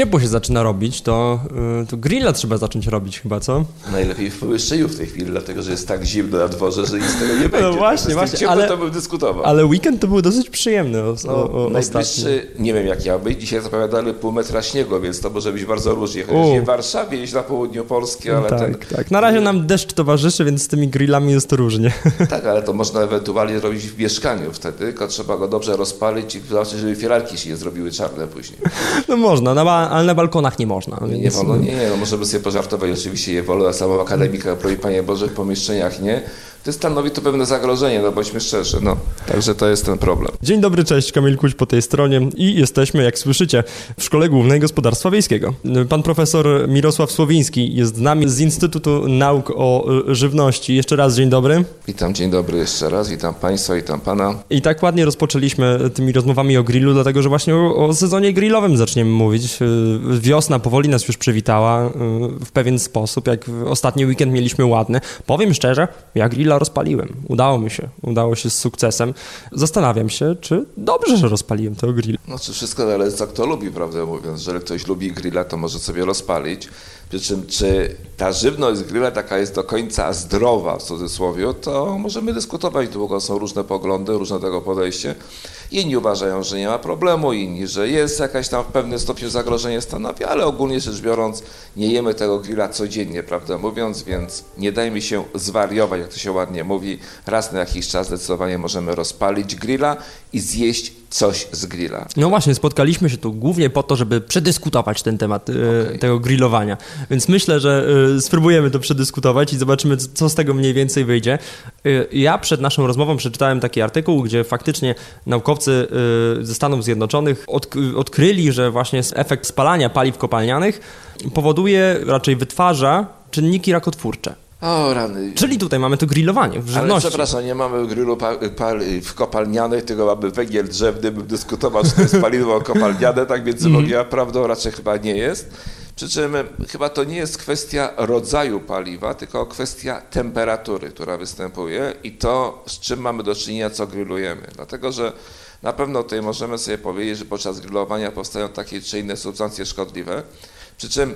ciepło się zaczyna robić, to, y, to grilla trzeba zacząć robić chyba, co? Najlepiej w pomieszczeniu w tej chwili, dlatego że jest tak zimno na dworze, że nic z tego nie będzie. No właśnie, właśnie, ciepło, ale- to bym dyskutował. Ale weekend to był dosyć przyjemny o, No, o, o, najbliższy, nie wiem jak miał być, dzisiaj zapowiadali pół metra śniegu, więc to może być bardzo różnie. Chociaż nie w Warszawie, jeźdź na południu Polski, ale tak, ten, tak. Na razie nam deszcz towarzyszy, więc z tymi grillami jest to różnie. tak, ale to można ewentualnie robić w mieszkaniu wtedy, tylko trzeba go dobrze rozpalić i zobaczyć, żeby filarki się nie zrobiły czarne później. No można, na ale na balkonach nie można. Nie więc- wolno, nie, nie, no możemy sobie pożartować, oczywiście je wolno, a samą akademika, prosi Panie Boże, w pomieszczeniach nie. To stanowi to pewne zagrożenie, no bądźmy szczerzy, no. Także to jest ten problem. Dzień dobry, cześć, Kamil Kuć po tej stronie i jesteśmy, jak słyszycie, w Szkole Głównej Gospodarstwa Wiejskiego. Pan profesor Mirosław Słowiński jest z nami z Instytutu Nauk o y, Żywności. Jeszcze raz dzień dobry. Witam, dzień dobry jeszcze raz, witam Państwa, witam Pana. I tak ładnie rozpoczęliśmy tymi rozmowami o grillu, dlatego że właśnie o, o sezonie grillowym zaczniemy mówić. Y, Wiosna powoli nas już przywitała y, w pewien sposób, jak ostatni weekend mieliśmy ładny. Powiem szczerze, ja grilla rozpaliłem. Udało mi się, udało się z sukcesem. Zastanawiam się, czy dobrze, że rozpaliłem tego grilla. No, czy wszystko zależy, co kto lubi, prawdę mówiąc. Jeżeli ktoś lubi grilla, to może sobie rozpalić. Przy czym, czy ta żywność z grilla taka jest do końca zdrowa, w cudzysłowie, to możemy dyskutować długo. Są różne poglądy, różne tego podejście. Inni uważają, że nie ma problemu, inni, że jest jakaś tam w pewnym stopniu zagrożenie stanowi, ale ogólnie rzecz biorąc, nie jemy tego grilla codziennie, prawdę mówiąc, więc nie dajmy się zwariować, jak to się ładnie mówi. Raz na jakiś czas zdecydowanie możemy rozpalić grilla i zjeść coś z grilla. No właśnie, spotkaliśmy się tu głównie po to, żeby przedyskutować ten temat e, Okej. tego grillowania. Więc myślę, że e, spróbujemy to przedyskutować i zobaczymy, co z tego mniej więcej wyjdzie. E, ja przed naszą rozmową przeczytałem taki artykuł, gdzie faktycznie naukowcy ze Stanów Zjednoczonych odk- odkryli, że właśnie efekt spalania paliw kopalnianych powoduje, raczej wytwarza czynniki rakotwórcze. O rany. Czyli tutaj mamy to grillowanie w Ale żywności. przepraszam, nie mamy grillu pa, pal, w kopalnianych, tylko mamy węgiel drzewny, bym dyskutował, czy to jest paliwo kopalniane, tak więc logia prawdą raczej chyba nie jest. Przy czym chyba to nie jest kwestia rodzaju paliwa, tylko kwestia temperatury, która występuje i to, z czym mamy do czynienia, co grillujemy. Dlatego, że na pewno tutaj możemy sobie powiedzieć, że podczas grillowania powstają takie czy inne substancje szkodliwe. Przy czym,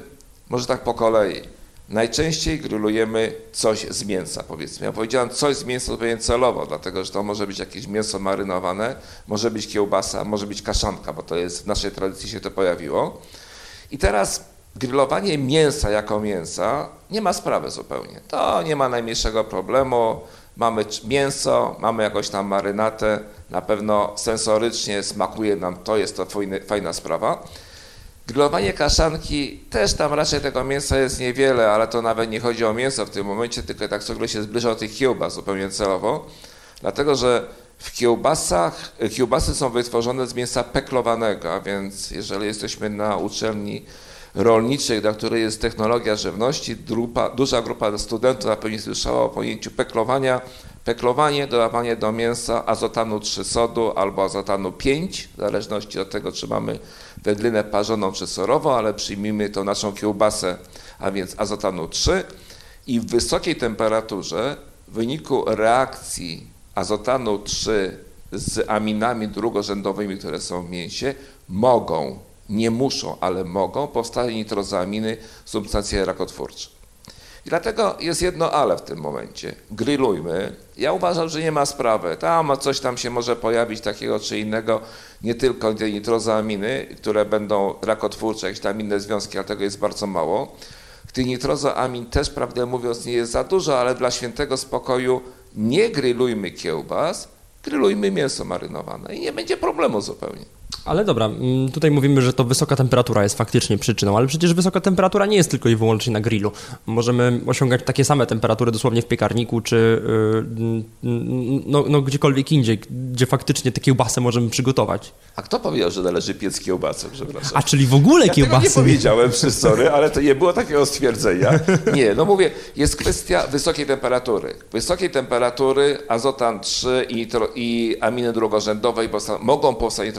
może tak po kolei, Najczęściej grillujemy coś z mięsa, powiedzmy. Ja powiedziałem coś z mięsa zupełnie celowo, dlatego że to może być jakieś mięso marynowane, może być kiełbasa, może być kaszanka, bo to jest w naszej tradycji się to pojawiło. I teraz grillowanie mięsa jako mięsa nie ma sprawy zupełnie. To nie ma najmniejszego problemu. Mamy mięso, mamy jakąś tam marynatę, na pewno sensorycznie smakuje nam to, jest to fajna sprawa. Grillowanie kaszanki, też tam raczej tego mięsa jest niewiele, ale to nawet nie chodzi o mięso w tym momencie, tylko tak ciągle się zbliża do tych kiełbas zupełnie celowo, dlatego że w kiełbasach, kiełbasy są wytworzone z mięsa peklowanego, a więc jeżeli jesteśmy na uczelni rolniczej, dla której jest technologia żywności, grupa, duża grupa studentów na pewno słyszała o pojęciu peklowania. Peklowanie, dodawanie do mięsa azotanu 3 sodu albo azotanu 5, w zależności od tego, czy mamy wędlinę parzoną czy surową, ale przyjmijmy tą naszą kiełbasę, a więc azotanu 3 i w wysokiej temperaturze w wyniku reakcji azotanu 3 z aminami drugorzędowymi, które są w mięsie, mogą, nie muszą, ale mogą powstać nitrozoaminy, substancje rakotwórcze. I dlatego jest jedno ale w tym momencie. Grillujmy. Ja uważam, że nie ma sprawy. Tam coś tam się może pojawić takiego czy innego, nie tylko te nitrozoaminy, które będą rakotwórcze, jakieś tam inne związki, ale tego jest bardzo mało. Tych nitrozoamin też, prawdę mówiąc, nie jest za dużo, ale dla świętego spokoju nie grillujmy kiełbas, grillujmy mięso marynowane i nie będzie problemu zupełnie. Ale dobra, mm, tutaj mówimy, że to wysoka temperatura jest faktycznie przyczyną, ale przecież wysoka temperatura nie jest tylko i wyłącznie na grillu. Możemy osiągać takie same temperatury dosłownie w piekarniku, czy yy, no, no gdziekolwiek indziej, gdzie faktycznie te kiełbasy możemy przygotować. A kto powiedział, że należy piec kiełbasę, przepraszam? A czyli w ogóle Ja tego kiełbasy. nie powiedziałem, przy sorry, ale to nie było takiego stwierdzenia. Nie, no mówię, jest kwestia wysokiej temperatury. Wysokiej temperatury azotan 3 i, i aminy drugorzędowe powsta- mogą powstać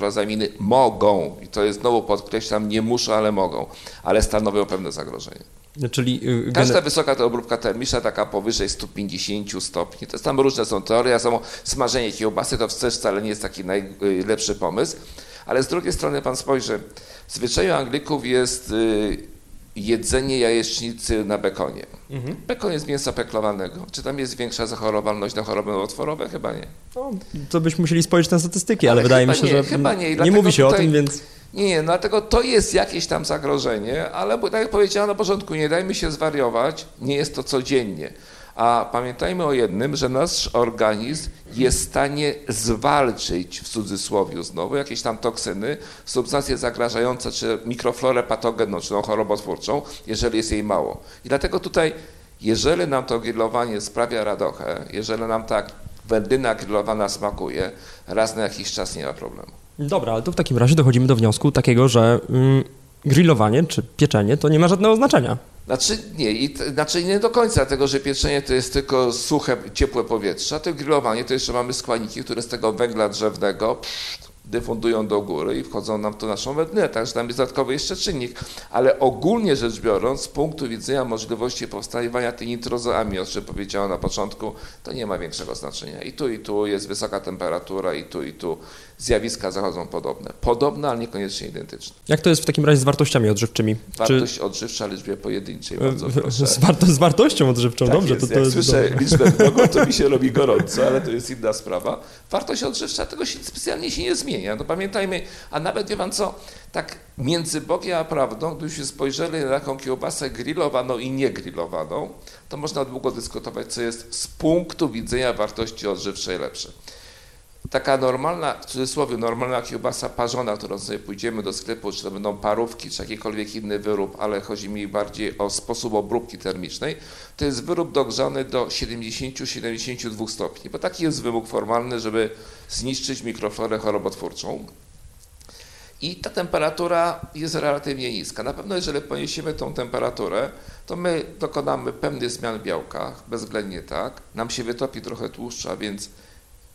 nitrozaminy, mogą. I to jest znowu podkreślam, nie muszą, ale mogą. Ale stanowią pewne zagrożenie. Czyli yy, Każda wysoka to obróbka termiczna, taka powyżej 150 stopni, to jest tam różne są teorie, samo smażenie kiełbasy to wcale nie jest taki najlepszy pomysł, ale z drugiej strony pan spojrzy, W zwyczaju Anglików jest y, jedzenie jajecznicy na bekonie. Mhm. Bekon jest mięsa peklowanego. Czy tam jest większa zachorowalność na choroby nowotworowe? Chyba nie. No, to byśmy musieli spojrzeć na statystyki, ale, ale wydaje mi się, nie, że chyba nie. nie mówi się tutaj, o tym, więc... Nie, nie, dlatego to jest jakieś tam zagrożenie, ale tak jak powiedziałem na początku, nie dajmy się zwariować, nie jest to codziennie. A pamiętajmy o jednym, że nasz organizm jest w stanie zwalczyć, w cudzysłowie znowu, jakieś tam toksyny, substancje zagrażające, czy mikroflorę patogenną, czy tą chorobotwórczą, jeżeli jest jej mało. I dlatego tutaj, jeżeli nam to grillowanie sprawia radochę, jeżeli nam tak wędlina grillowana smakuje, raz na jakiś czas nie ma problemu. Dobra, ale to w takim razie dochodzimy do wniosku takiego, że mm, grillowanie czy pieczenie to nie ma żadnego znaczenia. Znaczy nie, i, znaczy nie do końca, dlatego że pieczenie to jest tylko suche, ciepłe powietrze, a to grillowanie to jeszcze mamy składniki, które z tego węgla drzewnego psz, dyfundują do góry i wchodzą nam tu naszą wędlinę, także tam jest dodatkowy jeszcze czynnik. Ale ogólnie rzecz biorąc, z punktu widzenia możliwości powstawania tej nitrozoamii, o czym powiedziałem na początku, to nie ma większego znaczenia. I tu, i tu jest wysoka temperatura, i tu, i tu zjawiska zachodzą podobne. Podobne, ale niekoniecznie identyczne. Jak to jest w takim razie z wartościami odżywczymi? Wartość Czy... odżywcza liczbie pojedynczej, bardzo proszę. Z, warto, z wartością odżywczą, tak dobrze. Jest. To, to Jak jest słyszę dobre. liczbę mnogą, to mi się robi gorąco, ale to jest inna sprawa. Wartość odżywcza tego się specjalnie się nie zmienia. No pamiętajmy, a nawet wie pan co, tak między Bogiem a prawdą, gdybyśmy spojrzeli na taką kiełbasę grillowaną i niegrillowaną, to można długo dyskutować, co jest z punktu widzenia wartości odżywczej lepsze taka normalna, w cudzysłowie normalna kiełbasa parzona, którą sobie pójdziemy do sklepu, czy to będą parówki, czy jakikolwiek inny wyrób, ale chodzi mi bardziej o sposób obróbki termicznej, to jest wyrób dogrzany do 70-72 stopni, bo taki jest wymóg formalny, żeby zniszczyć mikroflorę chorobotwórczą. I ta temperatura jest relatywnie niska. Na pewno jeżeli poniesiemy tą temperaturę, to my dokonamy pewnych zmian w białkach, bezwzględnie tak. Nam się wytopi trochę tłuszczu, a więc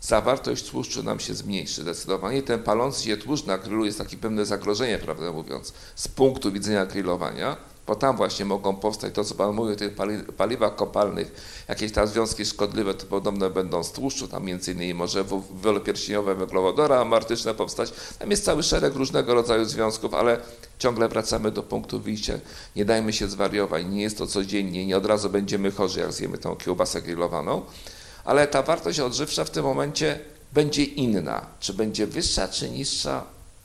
zawartość tłuszczu nam się zmniejszy zdecydowanie. Ten palący się tłuszcz na grillu jest takie pewne zagrożenie, prawdę mówiąc, z punktu widzenia grillowania, bo tam właśnie mogą powstać to, co Pan mówił, tych paliwach kopalnych, jakieś tam związki szkodliwe, to podobne będą z tłuszczu, tam między innymi może wielopierścieniowe węglowodora amartyczne powstać. Tam jest cały szereg różnego rodzaju związków, ale ciągle wracamy do punktu wyjścia. Nie dajmy się zwariować, nie jest to codziennie, nie od razu będziemy chorzy, jak zjemy tą kiełbasę grillowaną ale ta wartość odżywcza w tym momencie będzie inna. Czy będzie wyższa, czy niższa?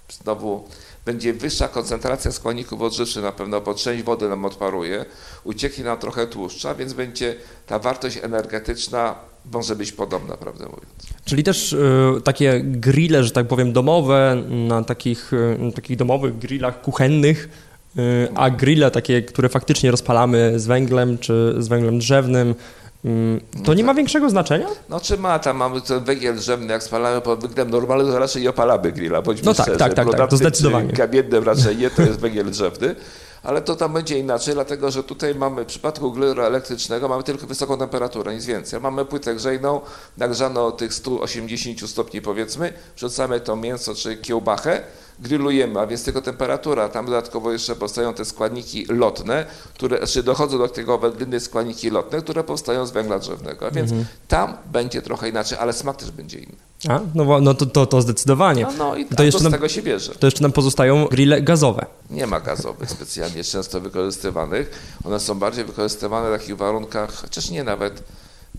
Znowu będzie wyższa koncentracja składników odżywczych na pewno, bo część wody nam odparuje, ucieknie nam trochę tłuszcza, więc będzie ta wartość energetyczna może być podobna, prawdę mówiąc. Czyli też y, takie grille, że tak powiem, domowe, na takich, y, takich domowych grillach kuchennych, y, a grille takie, które faktycznie rozpalamy z węglem czy z węglem drzewnym, to nie ma większego znaczenia? No czy ma, tam mamy ten węgiel drzewny, jak spalamy pod węglem normalnym, to raczej nie opalamy grilla, bądźmy No tak, szczerzy. tak, tak, tak, to zdecydowanie. Kamiennym raczej nie, to jest węgiel drzewny, ale to tam będzie inaczej, dlatego że tutaj mamy, w przypadku grillu elektrycznego mamy tylko wysoką temperaturę, nic więcej. Mamy płytę grzejną, nagrzaną o tych 180 stopni powiedzmy, wrzucamy to mięso czy kiełbachę, grillujemy, a więc tylko temperatura, tam dodatkowo jeszcze powstają te składniki lotne, które, czy znaczy dochodzą do tego wędliny składniki lotne, które powstają z węgla drzewnego, a więc mhm. tam będzie trochę inaczej, ale smak też będzie inny. A, no, no to, to, to zdecydowanie. No, no i to jeszcze nam, z tego się bierze. To jeszcze nam pozostają grille gazowe. Nie ma gazowych specjalnie często wykorzystywanych. One są bardziej wykorzystywane w takich warunkach, chociaż nie nawet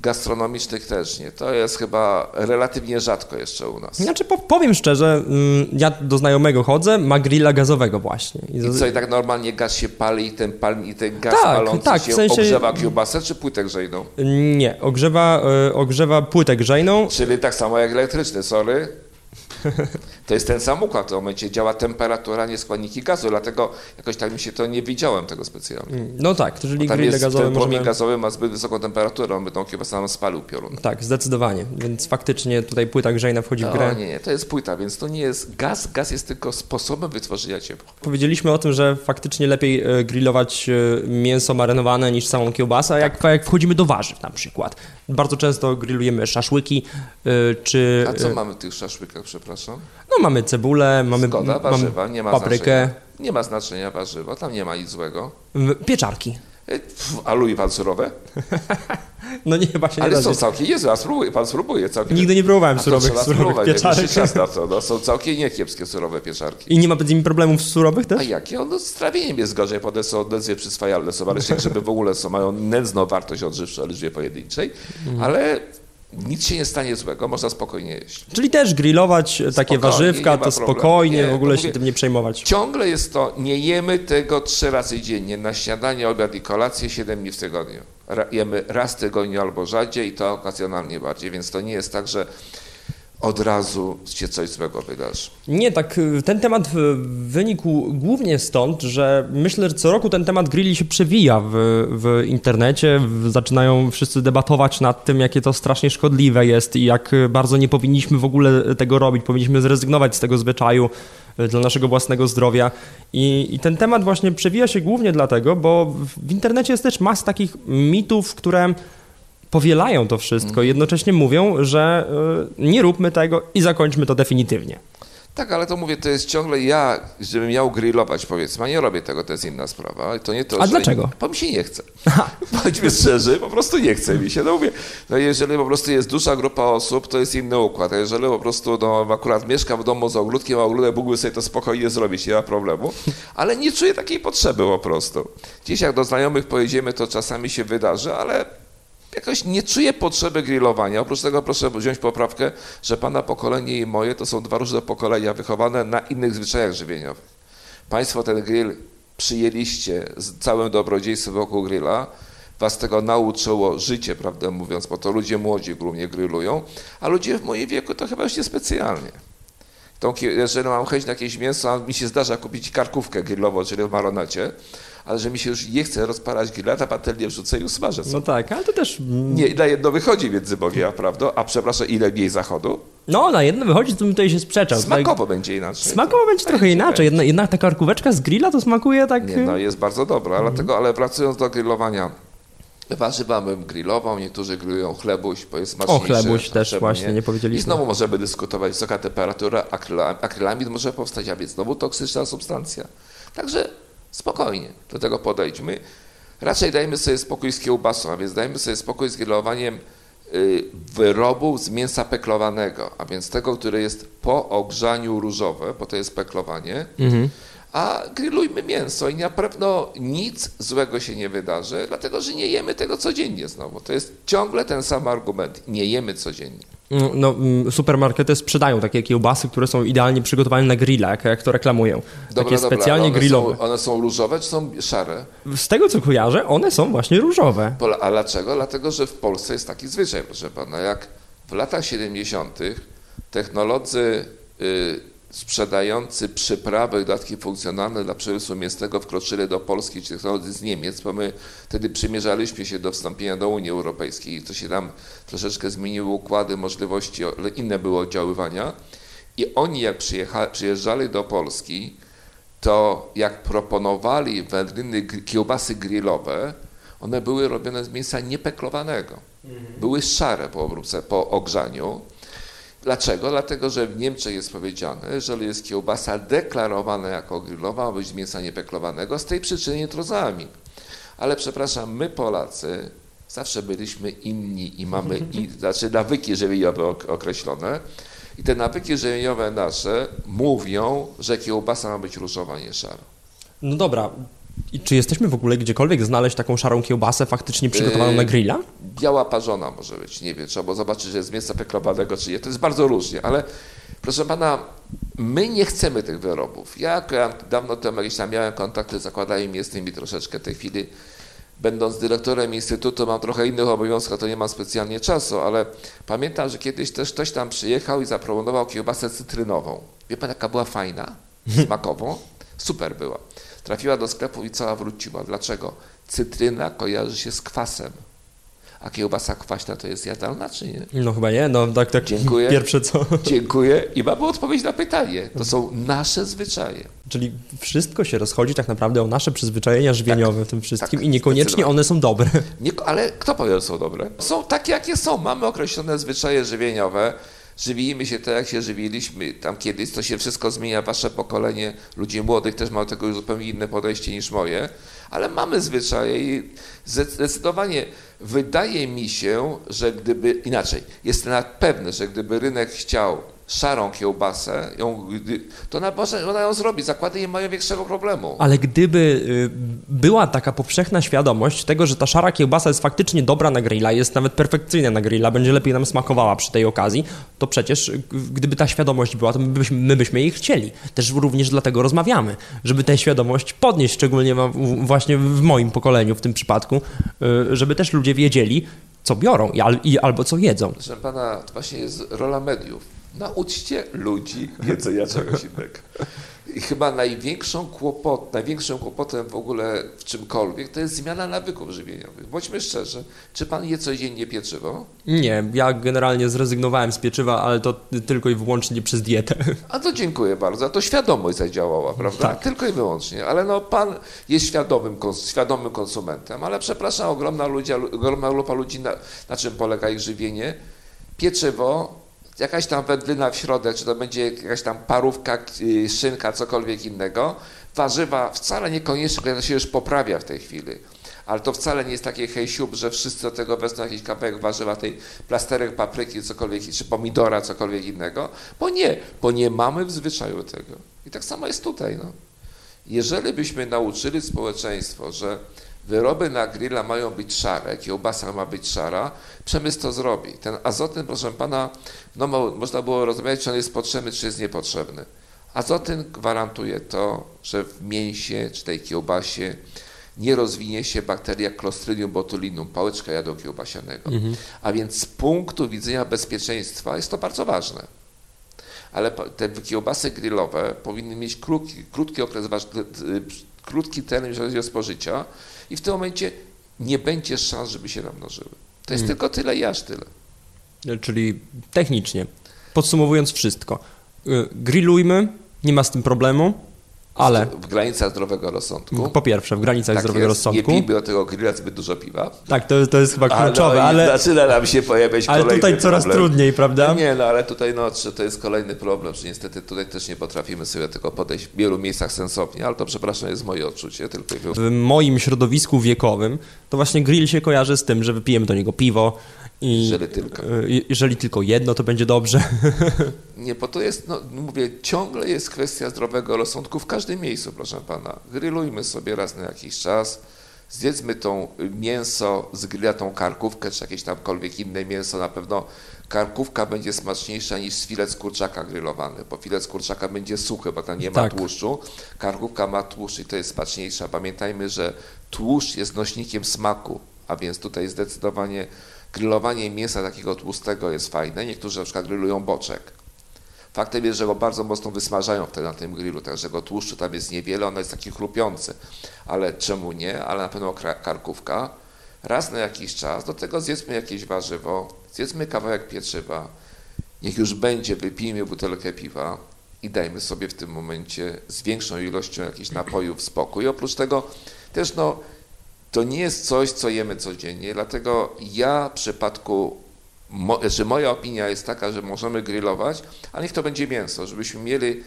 gastronomicznych też nie. To jest chyba relatywnie rzadko jeszcze u nas. Znaczy powiem szczerze, mm, ja do znajomego chodzę, ma grilla gazowego właśnie. I, I co, i tak normalnie gaz się pali i ten, pal, i ten gaz tak, palący tak, się w sensie... ogrzewa kiełbasę czy płytę grzejną? Nie, ogrzewa, y, ogrzewa płytę grzejną. Czyli tak samo jak elektryczny, sorry. To jest ten sam układ, w tym momencie działa temperatura, nie składniki gazu, dlatego jakoś tak mi się to nie widziałem tego specjalnie. Mm, no tak, jeżeli tam grille gazowe ten możemy... gazowy ma zbyt wysoką temperaturę, on by tą kiełbasę nam spalił piorun. Tak, zdecydowanie, więc faktycznie tutaj płyta grzejna wchodzi w grę. No, nie, nie, to jest płyta, więc to nie jest gaz, gaz jest tylko sposobem wytworzenia ciepła. Powiedzieliśmy o tym, że faktycznie lepiej e, grillować e, mięso marynowane niż samą kiełbasę, tak. jak, jak wchodzimy do warzyw na przykład. Bardzo często grillujemy szaszłyki, e, czy... A co mamy w tych szaszłykach, przepraszam? No mamy cebulę, mamy, Zgoda, warzywa, mamy nie ma paprykę. Znaczenia. Nie ma znaczenia warzywa, tam nie ma nic złego. Pieczarki. A lubi pan surowe? No nie, chyba się nie Ale są całkiem niezłe, a spróbuj, pan spróbuje całkiem. Nigdy nie próbowałem A surowych, surowych pieczarek. czas na to. No, są całkiem niekiepskie surowe pieczarki. I nie ma z nimi problemów surowych A też? jakie? No, z trawieniem jest gorzej, potem są odezwie przyswajalne, są, ale żeby w ogóle są, mają nędzną wartość odżywczą, ale liczbie pojedynczej, Mhm. ale nic się nie stanie złego, można spokojnie jeść. Czyli też grillować takie Spokojnie, warzywka, nie ma to spokojnie, Nie, w ogóle to się mówię- tym nie przejmować. Ciągle jest to, nie jemy tego trzy razy dziennie, na śniadanie, obiad i kolację, siedem dni w tygodniu. Jemy raz w tygodniu albo rzadziej i to okazjonalnie bardziej, więc to nie jest tak, że od razu się coś złego wydarzy. Nie, tak, y, ten temat wynikł głównie stąd, że myślę, że co roku ten temat grilli się przewija w, w internecie. Zaczynają wszyscy debatować nad tym, jakie to strasznie szkodliwe jest i jak bardzo nie powinniśmy w ogóle tego robić. Powinniśmy zrezygnować z tego zwyczaju y, dla naszego własnego zdrowia. I, I ten temat właśnie przewija się głównie dlatego, bo w, internecie jest też masa takich mitów, które powielają to wszystko i jednocześnie mówią, że y, nie róbmy tego i zakończmy to definitywnie. Tak, ale to mówię, to jest ciągle ja, żebym miał grillować, powiedzmy, a nie robię tego, to jest inna sprawa. To nie to, A że... dlaczego? Bo mi się nie chce. Bądźmy szczerzy, po prostu nie chce mi się. No mówię, no jeżeli po prostu jest duża grupa osób, to jest inny układ. A jeżeli po prostu no, akurat mieszkam w domu z ogródkiem, a ogródek mógłby sobie to spokojnie zrobić, nie ma problemu. Ale nie czuję takiej potrzeby po prostu. Dziś jak do znajomych pojedziemy, to czasami się wydarzy, ale jakoś nie czuję potrzeby grillowania. Oprócz tego proszę wziąć poprawkę, że pana pokolenie i moje to są dwa różne pokolenia wychowane na innych zwyczajach żywieniowych. Państwo ten grill przyjęliście z całym dobrodziejstwem wokół grilla, was tego nauczyło życie, prawdę mówiąc, bo to ludzie młodzi głównie grillują, a ludzie w moim wieku to chyba już nie specjalnie. Jeżeli mam chęć na jakieś mięso, mi się zdarza kupić karkówkę grillową, czyli w maronacie, ale że mi się już nie chce rozpalać grilla, ta patelnię wrzucę i usmażę sobie. No tak, ale to też. mm, Nie, na jedno wychodzi między Bogiem a prawdą, a przepraszam, ile mniej zachodu? No, na jedno wychodzi, to bym tutaj się sprzeczał. Smakowo będzie inaczej. Smakowo będzie trochę inaczej. Jedna, jednak ta karkóweczka z grilla to smakuje tak. Nie, no jest bardzo dobra, dlatego, ale wracając do grillowania, warzywa bym grillował, niektórzy grillują chlebuś, bo jest O, smaczniejszy. chlebuś a też czemu właśnie, nie I powiedzieliśmy. znowu możemy dyskutować, wysoka temperatura, akryla- akrylamid może powstać, a więc znowu toksyczna substancja. Także spokojnie do tego podejdźmy. Raczej dajmy sobie spokój z kiełbasą, a więc dajmy sobie spokój z grillowaniem y, wyrobu z mięsa peklowanego, a więc tego, które jest po ogrzaniu różowe, bo to jest peklowanie, Mhm. a grillujmy mięso i na pewno nic złego się nie wydarzy, dlatego że nie jemy tego codziennie znowu. To jest ciągle ten sam argument. Nie jemy codziennie. No, mm, supermarkety sprzedają takie kiełbasy, które są idealnie przygotowane na grilla, jak, jak to reklamują. takie specjalnie ale one grillowe. Są, one są różowe czy są szare? Z tego co kojarzę, one są właśnie różowe. A dlaczego? Dlatego, że w Polsce jest taki zwyczaj, proszę pana, jak w latach 70. technolodzy y, sprzedający przyprawy, dodatki funkcjonalne dla przemysłu mięsnego wkroczyli do Polski, czy technolodzy z Niemiec, bo my wtedy przymierzaliśmy się do wstąpienia do Unii Europejskiej i to się tam troszeczkę zmieniły układy, możliwości, inne były oddziaływania. I oni jak przyjeżdżali do Polski, to jak proponowali wędliny, kiełbasy grillowe, one były robione z mięsa niepeklowanego. Były szare po obróbce, po ogrzaniu. Dlaczego? Dlatego, że w Niemczech jest powiedziane, że jeżeli jest kiełbasa deklarowana jako grillowa, ma być z mięsa niepeklowanego, z tej przyczyny nie trozami. Ale przepraszam, my Polacy zawsze byliśmy inni i mamy i, znaczy nawyki żywieniowe ok- określone. I te nawyki żywieniowe nasze mówią, że kiełbasa ma być różowa, nie szara. No dobra. I czy jesteśmy w ogóle gdziekolwiek znaleźć taką szarą kiełbasę faktycznie przygotowaną Yy, na grilla? Biała parzona może być, nie wiem, trzeba było zobaczyć, że jest z mięsa peklowanego czy nie. To jest bardzo różnie, ale proszę pana, my nie chcemy tych wyrobów. Ja dawno temu jakieś tam miałem kontakty z zakładami mięsnymi troszeczkę w tej chwili. Będąc dyrektorem instytutu mam trochę innych obowiązków, to nie mam specjalnie czasu, ale pamiętam, że kiedyś też ktoś tam przyjechał i zaproponował kiełbasę cytrynową. Wie pan, jaka była fajna, smakową? Super była. Trafiła do sklepu i cała wróciła. Dlaczego? Cytryna kojarzy się z kwasem. A kiełbasa kwaśna to jest jadalna, czy nie? No chyba nie, no tak, tak. Dziękuję. Pierwsze co. Dziękuję i mamy odpowiedź na pytanie. To są nasze zwyczaje. Czyli wszystko się rozchodzi tak naprawdę o nasze przyzwyczajenia żywieniowe w tym wszystkim tak, i niekoniecznie one są dobre. Nie, ale kto powie, że są dobre? Są takie, jakie są. Mamy określone zwyczaje żywieniowe. Żywimy się tak, jak się żywiliśmy tam kiedyś. To się wszystko zmienia. Wasze pokolenie ludzi młodych też ma do tego zupełnie inne podejście niż moje. Ale mamy zwyczaje i zdecydowanie wydaje mi się, że gdyby, inaczej, jestem pewny, że gdyby rynek chciał szarą kiełbasę, ją, to ona, może, ona ją zrobi. Zakłady nie mają większego problemu. Ale gdyby y, była taka powszechna świadomość tego, że ta szara kiełbasa jest faktycznie dobra na grilla, jest nawet perfekcyjna na grilla, będzie lepiej nam smakowała przy tej okazji, to przecież y, gdyby ta świadomość była, to my byśmy, my byśmy jej chcieli. Też również dlatego rozmawiamy, żeby tę świadomość podnieść, szczególnie właśnie w moim pokoleniu w tym przypadku, y, żeby też ludzie wiedzieli, co biorą i, albo co jedzą. Proszę pana, to właśnie jest rola mediów Nauczcie ludzi jedzenia czegoś innego. I chyba największą kłopot, największym kłopotem w ogóle w czymkolwiek to jest zmiana nawyków żywieniowych. Bądźmy szczerzy, czy pan je codziennie pieczywo? Nie, ja generalnie zrezygnowałem z pieczywa, ale to tylko i wyłącznie przez dietę. A to dziękuję bardzo. A to świadomość zadziałała, prawda? Tak. Tylko i wyłącznie. Ale no pan jest świadomym, świadomym konsumentem, ale przepraszam, ogromna, ludzi, ogromna grupa ludzi, na, na czym polega ich żywienie? Pieczywo jakaś tam wędlina w środek, czy to będzie jakaś tam parówka, y, szynka, cokolwiek innego. Warzywa wcale niekoniecznie, to się już poprawia w tej chwili. Ale to wcale nie jest takie hejsiub, że wszyscy do tego wezmą jakiś kawałek warzywa, tej plasterek papryki, cokolwiek, czy pomidora, cokolwiek innego. Bo nie, bo nie mamy w zwyczaju tego. I tak samo jest tutaj. No. Jeżeli byśmy nauczyli społeczeństwo, że Wyroby na grilla mają być szare, kiełbasa ma być szara, przemysł to zrobi. Ten azotyn, proszę pana, no można było rozumieć, czy on jest potrzebny, czy jest niepotrzebny. Azotyn gwarantuje to, że w mięsie czy tej kiełbasie nie rozwinie się bakteria Clostridium botulinum, pałeczka jadu kiełbasianego. Mhm. A więc z punktu widzenia bezpieczeństwa jest to bardzo ważne. Ale te kiełbasy grillowe powinny mieć krótki, krótki okres, krótki termin, jeżeli chodzi o spożycia, i w tym momencie nie będzie szans, żeby się namnożyły. To jest hmm. tylko tyle i aż tyle. Czyli technicznie, podsumowując wszystko, y, grillujmy, nie ma z tym problemu, ale... W granicach zdrowego rozsądku. Po pierwsze, w granicach tak zdrowego jest. rozsądku. Nie pijmy od tego grilla zbyt dużo piwa. Tak, to, to jest chyba kluczowe, no ale... Zaczyna nam się pojawiać Ale tutaj coraz problem. trudniej, prawda? nie, no ale tutaj no, to jest kolejny problem, że niestety tutaj też nie potrafimy sobie tego podejść w wielu miejscach sensownie, ale to przepraszam, jest moje odczucie. Tylko W moim środowisku wiekowym to właśnie grill się kojarzy z tym, że wypijemy do niego piwo, i jeżeli tylko. E, jeżeli tylko jedno, to będzie dobrze. Nie, bo to jest, no mówię, ciągle jest kwestia zdrowego rozsądku w każdym miejscu, proszę pana. Grillujmy sobie raz na jakiś czas, zjedzmy tą mięso z grilla, tą karkówkę, czy jakieś tamkolwiek inne mięso, na pewno karkówka będzie smaczniejsza niż filet z kurczaka grillowany, bo filet z kurczaka będzie suchy, bo tam nie ma tak. tłuszczu. Karkówka ma tłuszcz i to jest smaczniejsza. Pamiętajmy, że tłuszcz jest nośnikiem smaku, a więc tutaj zdecydowanie grillowanie mięsa takiego tłustego jest fajne. Niektórzy na przykład grillują boczek. Faktem jest, że go bardzo mocno wysmażają wtedy na tym grillu, także go tłuszczu tam jest niewiele, on jest taki chrupiący. Ale czemu nie? Ale na pewno karkówka. Raz na jakiś czas, do tego zjedzmy jakieś warzywo, zjedzmy kawałek pieczywa, niech już będzie, wypijmy butelkę piwa i dajmy sobie w tym momencie z większą ilością jakichś napojów spokój. Oprócz tego też no, to nie jest coś, co jemy codziennie, dlatego ja w przypadku, że moja opinia jest taka, że możemy grillować, ale niech to będzie mięso, żebyśmy mieli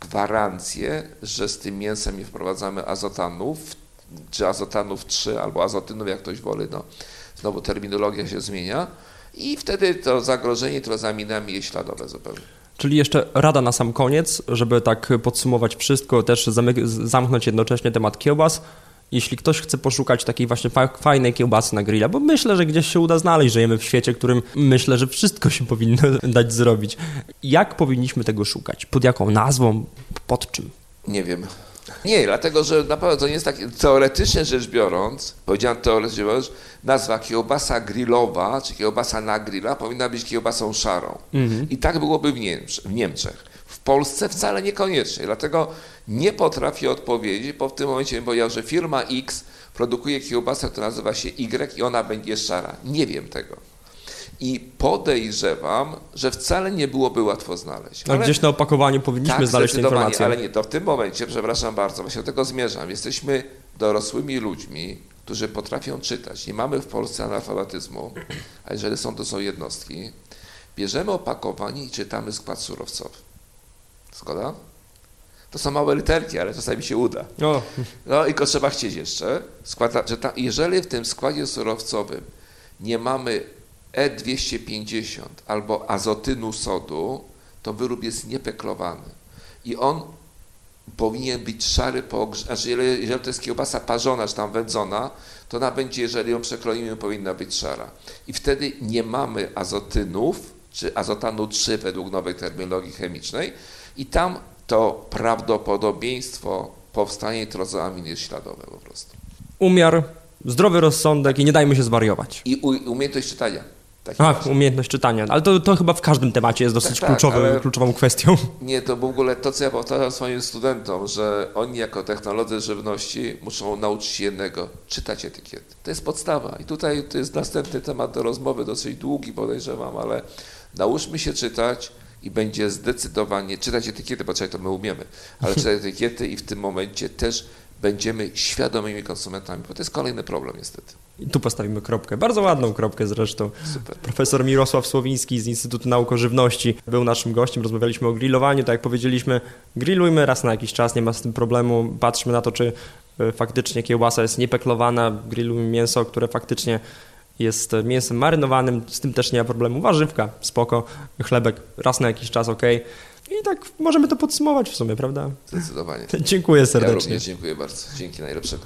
gwarancję, że z tym mięsem nie wprowadzamy azotanów, czy azotanów 3 albo azotynów, jak ktoś woli, no, znowu terminologia się zmienia. I wtedy to zagrożenie trozaminami jest śladowe zupełnie. Czyli jeszcze rada na sam koniec, żeby tak podsumować wszystko, też zamknąć jednocześnie temat kiełbas jeśli ktoś chce poszukać takiej właśnie fajnej kiełbasy na grilla, bo myślę, że gdzieś się uda znaleźć, żyjemy w świecie, którym myślę, że wszystko się powinno dać zrobić. Jak powinniśmy tego szukać? Pod jaką nazwą? Pod czym? Nie wiem. Nie, dlatego, że na pewno to nie jest tak, teoretycznie rzecz biorąc, powiedziałem teoretycznie biorąc, nazwa kiełbasa grillowa, czy kiełbasa na grilla powinna być kiełbasą szarą. Mhm. I tak byłoby w, Niemczech. W Niemczech. W Polsce wcale niekoniecznie, dlatego nie potrafię odpowiedzieć, bo w tym momencie bym powiedział, że firma X produkuje kiełbasę, która nazywa się Y i ona będzie szara. Nie wiem tego. I podejrzewam, że wcale nie byłoby łatwo znaleźć. Ale gdzieś na opakowaniu powinniśmy tak, znaleźć tę informację. Ale nie, to w tym momencie, przepraszam bardzo, właśnie do tego zmierzam. Jesteśmy dorosłymi ludźmi, którzy potrafią czytać. Nie mamy w Polsce analfabetyzmu, a jeżeli są, to są jednostki. Bierzemy opakowanie i czytamy skład surowcowy. Zgoda? To są małe literki, ale czasami się uda. O, No i tylko trzeba chcieć jeszcze. Składa, że ta, jeżeli w tym składzie surowcowym nie mamy E250 albo azotynu sodu, to wyrób jest niepeklowany. I on powinien być szary po ogrze- znaczy jeżeli, jeżeli to jest kiełbasa parzona czy tam wędzona, to ona będzie, jeżeli ją przekroimy, powinna być szara. I wtedy nie mamy azotynów, czy azotanu 3 według nowej terminologii chemicznej i tam to prawdopodobieństwo powstania nitrozoamin jest śladowe po prostu. umiar, zdrowy rozsądek i nie dajmy się zwariować. I umiejętność czytania. Taki A, właśnie. umiejętność czytania. Ale to, to chyba w każdym temacie jest dosyć Tak, tak, kluczowy, kluczową kwestią. Nie, to w ogóle to, co ja powtarzam swoim studentom, że oni jako technolodzy żywności muszą nauczyć się jednego, czytać etykiety. To jest podstawa. I tutaj to jest następny temat do rozmowy, dosyć długi podejrzewam, ale nauczmy się czytać i będzie zdecydowanie, czytać etykiety, bo to my umiemy, ale czytać etykiety i w tym momencie też będziemy świadomymi konsumentami, bo to jest kolejny problem niestety. I tu postawimy kropkę. Bardzo ładną kropkę zresztą. Super. Profesor Mirosław Słowiński z Instytutu Nauk o Żywności był naszym gościem. Rozmawialiśmy o grillowaniu. Tak jak powiedzieliśmy, grillujmy raz na jakiś czas, nie ma z tym problemu. Patrzmy na to, czy e, faktycznie kiełbasa jest niepeklowana. Grillujmy mięso, które faktycznie jest mięsem marynowanym. Z tym też nie ma problemu. Warzywka, spoko. Chlebek raz na jakiś czas, ok. I tak możemy to podsumować w sumie, prawda? Zdecydowanie. Dziękuję Ja serdecznie. również dziękuję bardzo. Dzięki najlepszego.